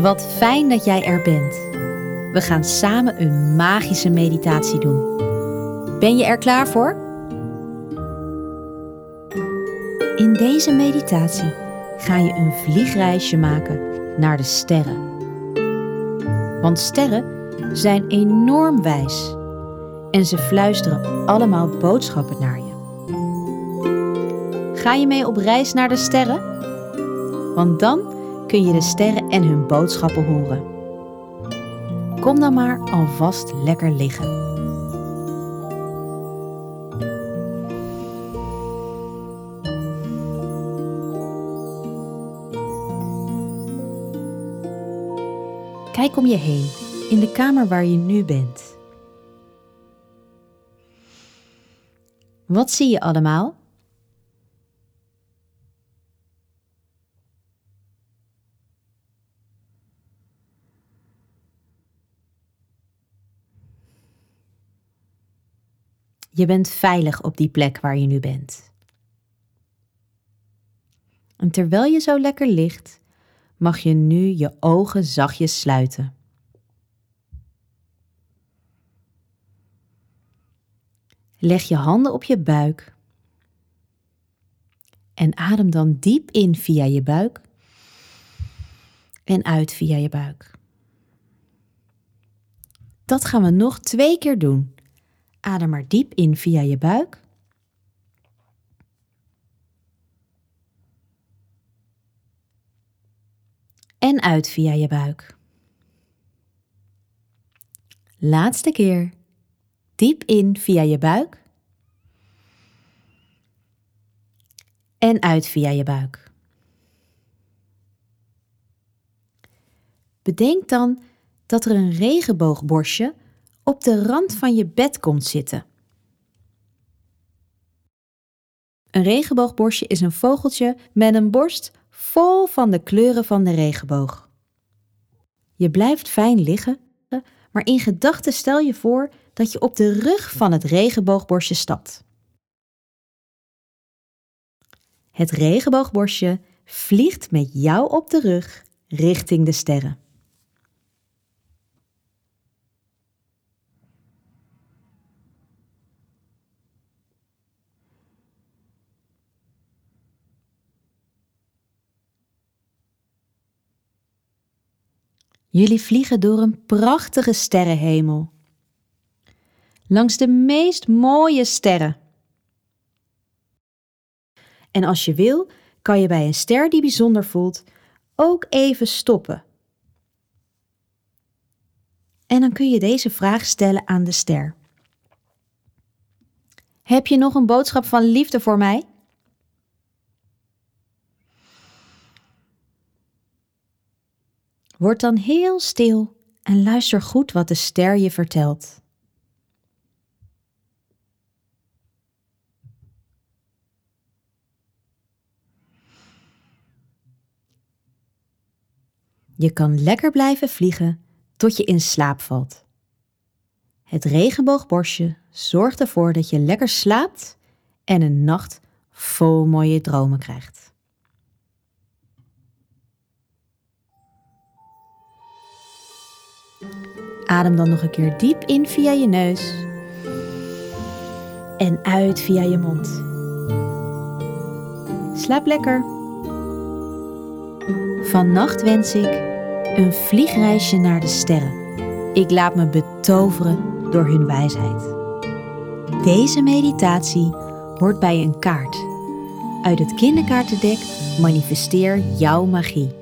Wat fijn dat jij er bent. We gaan samen een magische meditatie doen. Ben je er klaar voor? In deze meditatie ga je een vliegreisje maken naar de sterren. Want sterren zijn enorm wijs en ze fluisteren allemaal boodschappen naar je. Ga je mee op reis naar de sterren? Want dan kun je de sterren en hun boodschappen horen. Kom dan maar alvast lekker liggen. Kijk om je heen, in de kamer waar je nu bent. Wat zie je allemaal? Je bent veilig op die plek waar je nu bent. En terwijl je zo lekker ligt, mag je nu je ogen zachtjes sluiten. Leg je handen op je buik en adem dan diep in via je buik en uit via je buik. Dat gaan we nog twee keer doen. Adem maar diep in via je buik. En uit via je buik. Laatste keer. Diep in via je buik. En uit via je buik. Bedenk dan dat er een regenboogborstje op de rand van je bed komt zitten. Een regenboogborstje is een vogeltje met een borst vol van de kleuren van de regenboog. Je blijft fijn liggen, maar in gedachten stel je voor dat je op de rug van het regenboogborstje stapt. Het regenboogborstje vliegt met jou op de rug richting de sterren. Jullie vliegen door een prachtige sterrenhemel. Langs de meest mooie sterren. En als je wil, kan je bij een ster die bijzonder voelt ook even stoppen. En dan kun je deze vraag stellen aan de ster. Heb je nog een boodschap van liefde voor mij? Word dan heel stil en luister goed wat de ster je vertelt. Je kan lekker blijven vliegen tot je in slaap valt. Het regenboogborstje zorgt ervoor dat je lekker slaapt en een nacht vol mooie dromen krijgt. Adem dan nog een keer diep in via je neus en uit via je mond. Slaap lekker. Vannacht wens ik een vliegreisje naar de sterren. Ik laat me betoveren door hun wijsheid. Deze meditatie hoort bij een kaart. Uit het kinderkaartendek manifesteer jouw magie.